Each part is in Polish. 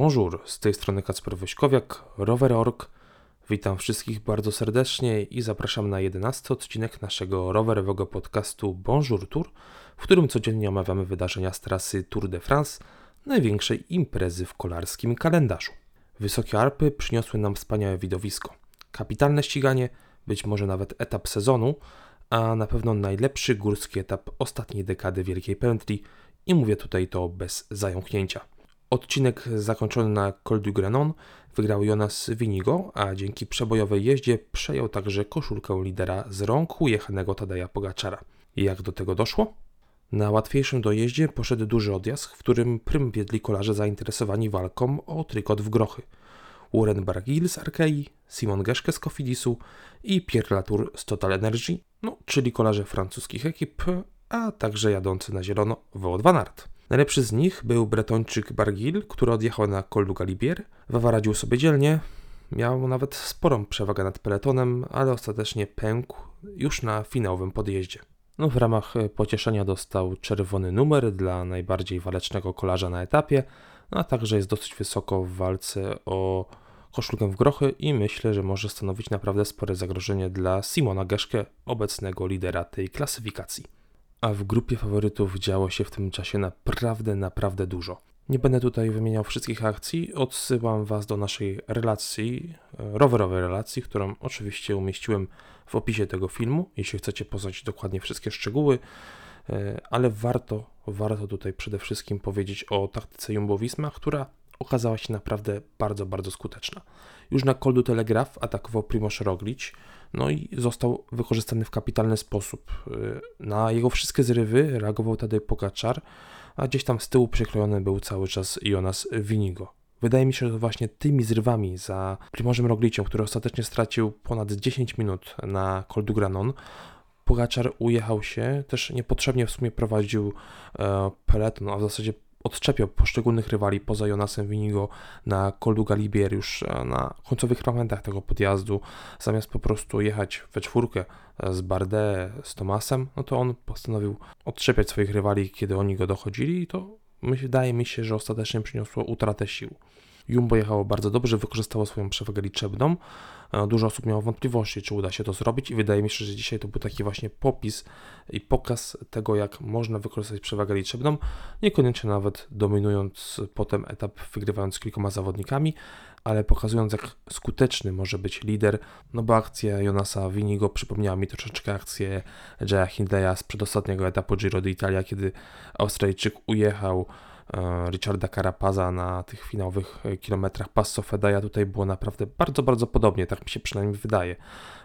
Bonjour, z tej strony Kacper Wyśkowiak, Rower.org. Witam wszystkich bardzo serdecznie i zapraszam na 11 odcinek naszego rowerowego podcastu Bonjour Tour, w którym codziennie omawiamy wydarzenia z trasy Tour de France, największej imprezy w kolarskim kalendarzu. Wysokie Alpy przyniosły nam wspaniałe widowisko. Kapitalne ściganie, być może nawet etap sezonu, a na pewno najlepszy górski etap ostatniej dekady Wielkiej Pętli i mówię tutaj to bez zająknięcia. Odcinek zakończony na Col du Grenon wygrał Jonas Winigo, a dzięki przebojowej jeździe przejął także koszulkę lidera z rąk ujechanego Tadeja Pogaczara. Jak do tego doszło? Na łatwiejszym dojeździe poszedł duży odjazd, w którym prym wiedli kolarze zainteresowani walką o trykot w grochy. Warren Barguil z Arkei, Simon Geschke z Cofidisu i Pierre Latour z Total Energy, no, czyli kolarze francuskich ekip, a także jadący na zielono Wout van Aert. Najlepszy z nich był bretończyk Bargil, który odjechał na Col Galibier. Wawa radził sobie dzielnie, miał nawet sporą przewagę nad peletonem, ale ostatecznie pękł już na finałowym podjeździe. No, w ramach pocieszenia dostał czerwony numer dla najbardziej walecznego kolarza na etapie, no, a także jest dosyć wysoko w walce o koszulkę w grochy i myślę, że może stanowić naprawdę spore zagrożenie dla Simona Geszke, obecnego lidera tej klasyfikacji a w grupie faworytów działo się w tym czasie naprawdę, naprawdę dużo. Nie będę tutaj wymieniał wszystkich akcji, odsyłam Was do naszej relacji, e, rowerowej relacji, którą oczywiście umieściłem w opisie tego filmu, jeśli chcecie poznać dokładnie wszystkie szczegóły, e, ale warto, warto tutaj przede wszystkim powiedzieć o taktyce Jumbo-Visma, która okazała się naprawdę bardzo, bardzo skuteczna. Już na Koldu Telegraf atakował Primoz Roglic, no i został wykorzystany w kapitalny sposób. Y, na jego wszystkie zrywy reagował Tadej Pogaczar, a gdzieś tam z tyłu przyklejony był cały czas Jonas Winigo. Wydaje mi się, że właśnie tymi zrywami za Primożem Rogliciem, który ostatecznie stracił ponad 10 minut na Col du Granon, Pogaczar ujechał się, też niepotrzebnie w sumie prowadził e, peleton, a w zasadzie odczepiał poszczególnych rywali poza Jonasem Winigo na Koldu Galibier już e, na końcowych momentach tego podjazdu, zamiast po prostu jechać we czwórkę e, z Bardet, z Tomasem, no to on postanowił odczepiać swoich rywali, kiedy oni go dochodzili i to wydaje mi się, że ostatecznie przyniosło utratę sił. Jumbo jechało bardzo dobrze, wykorzystało swoją przewagę liczebną. E, dużo osób miało wątpliwości, czy uda się to zrobić, i wydaje mi się, że dzisiaj to był taki właśnie popis i pokaz tego, jak można wykorzystać przewagę liczebną, niekoniecznie nawet dominując potem etap, wygrywając kilkoma zawodnikami, ale pokazując, jak skuteczny może być lider, no bo akcja Jonasa Winigo przypomniała mi troszeczkę akcję Jaya Hindleya z przedostatniego etapu Giro d'Italia, kiedy Australijczyk ujechał Richarda Carapaza na tych finałowych e, kilometrach Passo Fedaja tutaj było naprawdę bardzo, bardzo podobnie, tak mi się przynajmniej wydaje.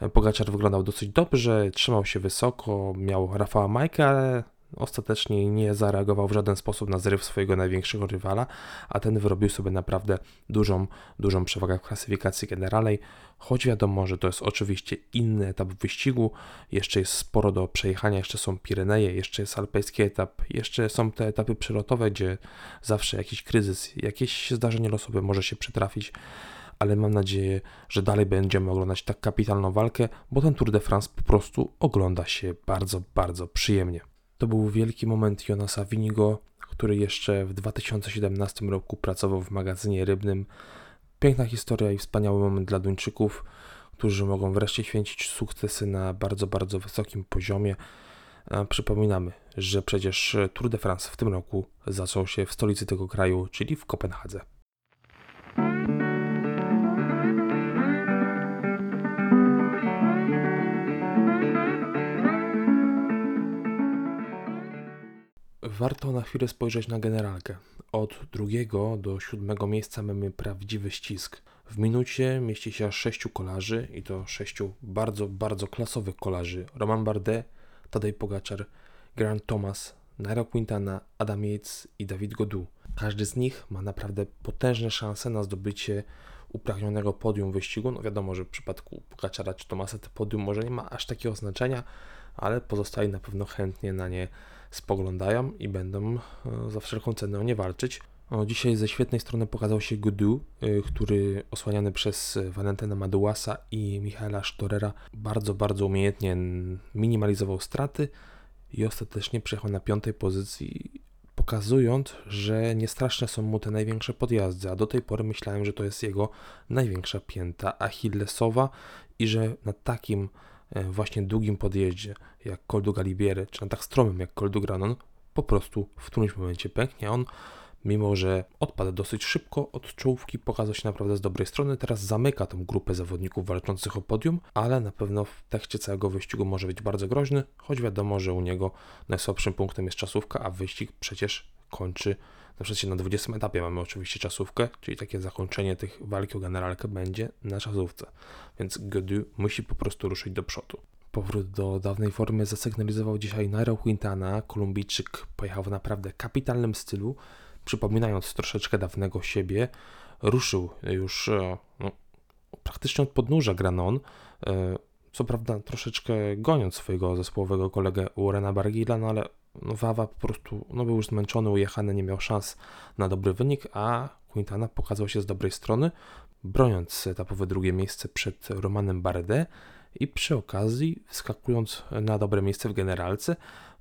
E, Pogaczar wyglądał dosyć dobrze, trzymał się wysoko, miał Rafała Majka, ale ostatecznie nie zareagował w żaden sposób na zryw swojego największego rywala, a ten wyrobił sobie naprawdę dużą, dużą przewagę w klasyfikacji generalnej, choć wiadomo, że to jest oczywiście inny etap wyścigu, jeszcze jest sporo do przejechania, jeszcze są Pireneje, jeszcze jest alpejski etap, jeszcze są te etapy przelotowe, gdzie zawsze jakiś kryzys, jakieś zdarzenie losowe może się przytrafić, ale mam nadzieję, że dalej będziemy oglądać tak kapitalną walkę, bo ten Tour de France po prostu ogląda się bardzo, bardzo przyjemnie. To był wielki moment Jonasa Winigo, który jeszcze w 2017 roku pracował w magazynie rybnym. Piękna historia i wspaniały moment dla Duńczyków, którzy mogą wreszcie święcić sukcesy na bardzo, bardzo wysokim poziomie. Przypominamy, że przecież Tour de France w tym roku zaczął się w stolicy tego kraju, czyli w Kopenhadze. Warto na chwilę spojrzeć na generalkę. Od drugiego do siódmego miejsca mamy prawdziwy ścisk. W minucie mieści się aż sześciu kolarzy i to sześciu bardzo, bardzo klasowych kolarzy. Roman Bardet, Tadej Pogaczar, Grant Thomas, Nairo Quintana, Adam Yates i David Godu. Każdy z nich ma naprawdę potężne szanse na zdobycie upragnionego podium wyścigu. No wiadomo, że w przypadku Pogaczara czy Tomasa to podium może nie ma aż takiego znaczenia, ale pozostali na pewno chętnie na nie spoglądają i będą e, za wszelką cenę o nie walczyć. O, dzisiaj ze świetnej strony pokazał się Gudu, e, który osłaniany przez Valentina Maduasa i Michaela Sztorera bardzo, bardzo umiejętnie minimalizował straty i ostatecznie przyjechał na piątej pozycji pokazując, że niestraszne są mu te największe podjazdy, a do tej pory myślałem, że to jest jego największa pięta achillesowa i że na takim właśnie długim podjeździe jak Col du Galibiere, czy na tak stromym jak Col du Granon, po prostu w którymś momencie pęknie. On mimo że odpadł dosyć szybko od czołówki, pokazał się naprawdę z dobrej strony. Teraz zamyka tą grupę zawodników walczących o podium, ale na pewno w tekście całego wyścigu może być bardzo groźny, choć wiadomo, że u niego najsłabszym punktem jest czasówka, a wyścig przecież kończy na przykład na 20 etapie mamy oczywiście czasówkę, czyli takie zakończenie tych walki o generalkę będzie na czasówce. Więc Godu musi po prostu ruszyć do przodu. Powrót do dawnej formy zasygnalizował dzisiaj Nairo Quintana. Kolumbijczyk pojechał w naprawdę kapitalnym stylu przypominając troszeczkę dawnego siebie, ruszył już e, no, praktycznie od podnóża Granon, e, co prawda troszeczkę goniąc swojego zespołowego kolegę Warrena Bargila, no ale Wawa po prostu no, był już zmęczony, ujechany, nie miał szans na dobry wynik, a Quintana pokazał się z dobrej strony, broniąc etapowe drugie miejsce przed Romanem Bardet i przy okazji wskakując na dobre miejsce w generalce,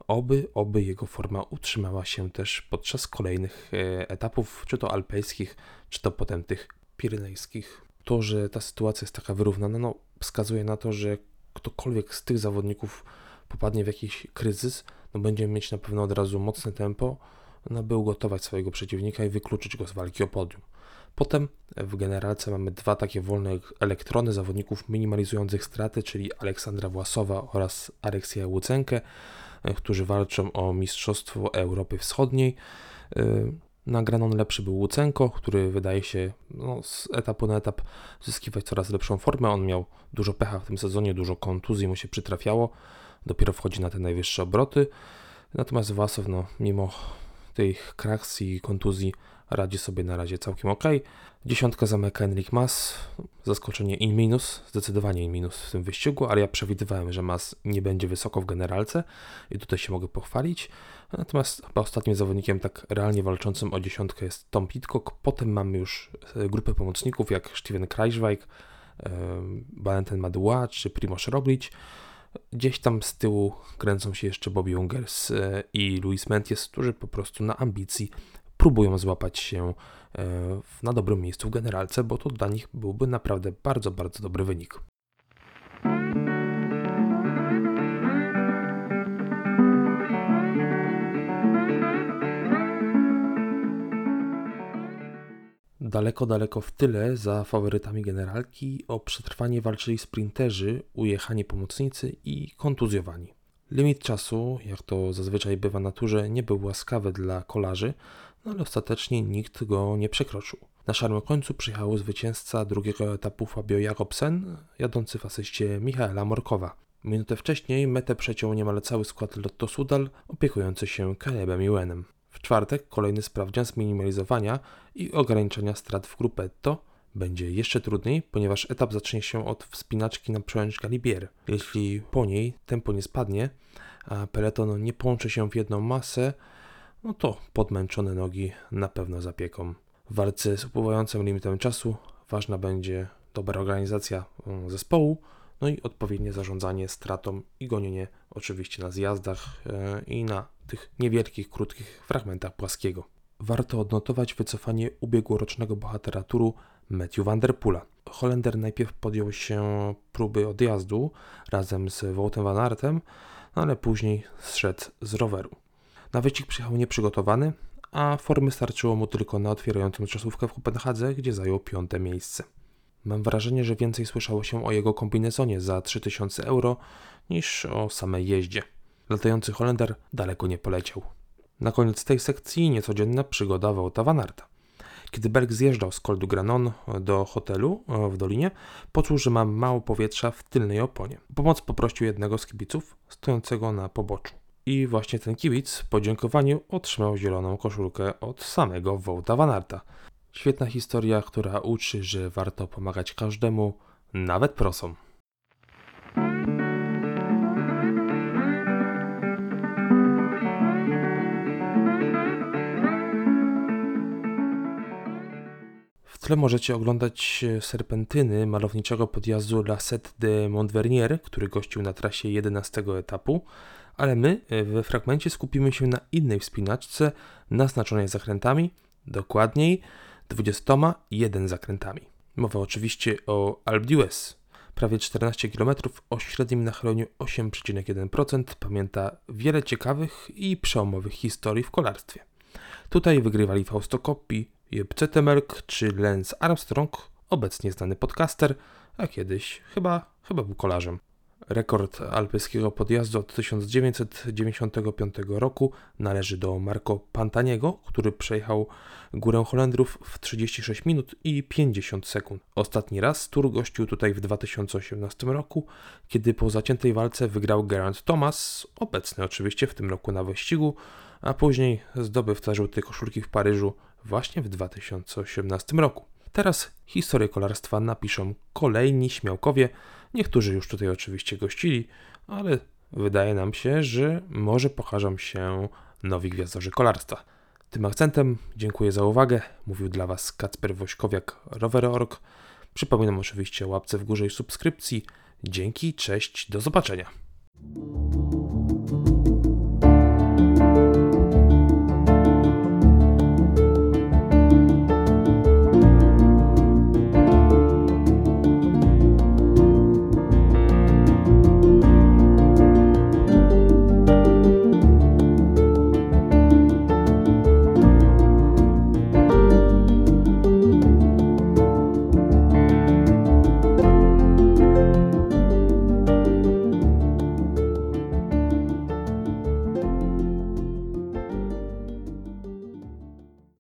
oby, oby jego forma utrzymała się też podczas kolejnych e, etapów, czy to alpejskich, czy to potem tych pirynejskich. To, że ta sytuacja jest taka wyrównana, no, wskazuje na to, że ktokolwiek z tych zawodników popadnie w jakiś kryzys, no będzie mieć na pewno od razu mocne tempo, no, by ugotować swojego przeciwnika i wykluczyć go z walki o podium. Potem w generalce mamy dwa takie wolne elektrony zawodników minimalizujących straty, czyli Aleksandra Własowa oraz Aleksja Łucenkę. E, którzy walczą o Mistrzostwo Europy Wschodniej. E, na Granon lepszy był Łucenko, który wydaje się no, z etapu na etap zyskiwać coraz lepszą formę. On miał dużo pecha w tym sezonie, dużo kontuzji mu się przytrafiało. Dopiero wchodzi na te najwyższe obroty. Natomiast Wasow, no, mimo tych kraks i kontuzji, radzi sobie na razie całkiem ok. Dziesiątka zamyka Enric Mas. Zaskoczenie in minus, zdecydowanie in minus w tym wyścigu, ale ja przewidywałem, że Mas nie będzie wysoko w generalce i tutaj się mogę pochwalić. Natomiast chyba ostatnim zawodnikiem tak realnie walczącym o dziesiątkę jest Tom Pitcock. Potem mamy już e, grupę pomocników jak Steven Kreisweig, e, Valentin Madua czy Primoz Roglic. Gdzieś tam z tyłu kręcą się jeszcze Bobby Ungers e, i Luis Menties, którzy po prostu na ambicji próbują złapać się e, na dobrym miejscu w generalce, bo to dla nich byłby naprawdę bardzo, bardzo dobry wynik. Daleko, daleko w tyle za faworytami generalki o przetrwanie walczyli sprinterzy, ujechani pomocnicy i kontuzjowani. Limit czasu, jak to zazwyczaj bywa w naturze, nie był łaskawy dla kolarzy, no ale ostatecznie nikt go nie przekroczył. Na szarym końcu przyjechał zwycięzca drugiego etapu Fabio Jakobsen, jadący w asyście Michaela Morkowa. Minutę wcześniej metę przeciął niemal cały skład Lotto Sudal, opiekujący się Calebem Ewenem. W czwartek kolejny sprawdzian zminimalizowania i ograniczenia strat w Gruppetto będzie jeszcze trudniej, ponieważ etap zacznie się od wspinaczki na przełęcz Galibier. Jeśli po niej tempo nie spadnie, a peleton nie połączy się w jedną masę, no to podmęczone nogi na pewno zapieką. W walce z upływającym limitem czasu ważna będzie dobra organizacja mm, zespołu, no i odpowiednie zarządzanie stratą i gonienie oczywiście na zjazdach e, i na tych niewielkich, krótkich fragmentach płaskiego. Warto odnotować wycofanie ubiegłorocznego bohatera turu Matthew van der. Holender najpierw podjął się próby odjazdu razem z Woutem van Artem, ale później zszedł z roweru. Na wyścig przyjechał nieprzygotowany, a formy starczyło mu tylko na otwierającą czasówkę w Kopenhadze, gdzie zajął piąte miejsce. Mam wrażenie, że więcej słyszało się o jego kombinezonie za 3000 euro niż o samej jeździe. Latający Holender daleko nie poleciał. Na koniec tej sekcji niecodzienna przygoda Wouta van Arta. Kiedy Berg zjeżdżał z Col du Granon do hotelu e, w dolinie, poczuł, że ma mało powietrza w tylnej oponie. Pomoc poprosił jednego z kibiców stojącego na poboczu. I właśnie ten kibic w podziękowaniu otrzymał zieloną koszulkę od samego Wołta Vanarta. Świetna historia, która uczy, że warto pomagać każdemu, nawet prosom. Tle możecie oglądać serpentyny malowniczego podjazdu La Sette de Montvernier, który gościł na trasie 11 etapu, ale my we fragmencie skupimy się na innej wspinaczce naznaczonej zakrętami, dokładniej 21 zakrętami. Mowa oczywiście o Alpe d'Huez. Prawie 14 km o średnim nachyleniu 8,1% pamięta wiele ciekawych i przełomowych historii w kolarstwie. Tutaj wygrywali Fausto Coppi, Jeb czy Lance Armstrong, obecnie znany podcaster, a kiedyś chyba, chyba był kolarzem. Rekord alpejskiego podjazdu od 1995 roku należy do Marco Pantaniego, który przejechał Górę Holendrów w 36 minut i 50 sekund. Ostatni raz Tour gościł tutaj w 2018 roku, kiedy po zaciętej walce wygrał Geraint Thomas, obecny oczywiście w tym roku na wyścigu, a później zdobywca żółtej koszulki w Paryżu właśnie w 2018 roku. Teraz historię kolarstwa napiszą kolejni śmiałkowie, niektórzy już tutaj oczywiście gościli, ale wydaje nam się, że może pokażą się nowi gwiazdorzy kolarstwa. Tym akcentem dziękuję za uwagę. Mówił dla Was Kacper Wośkowiak, Rower.org. Przypominam oczywiście łapce w górze i subskrypcji. Dzięki, cześć, do zobaczenia.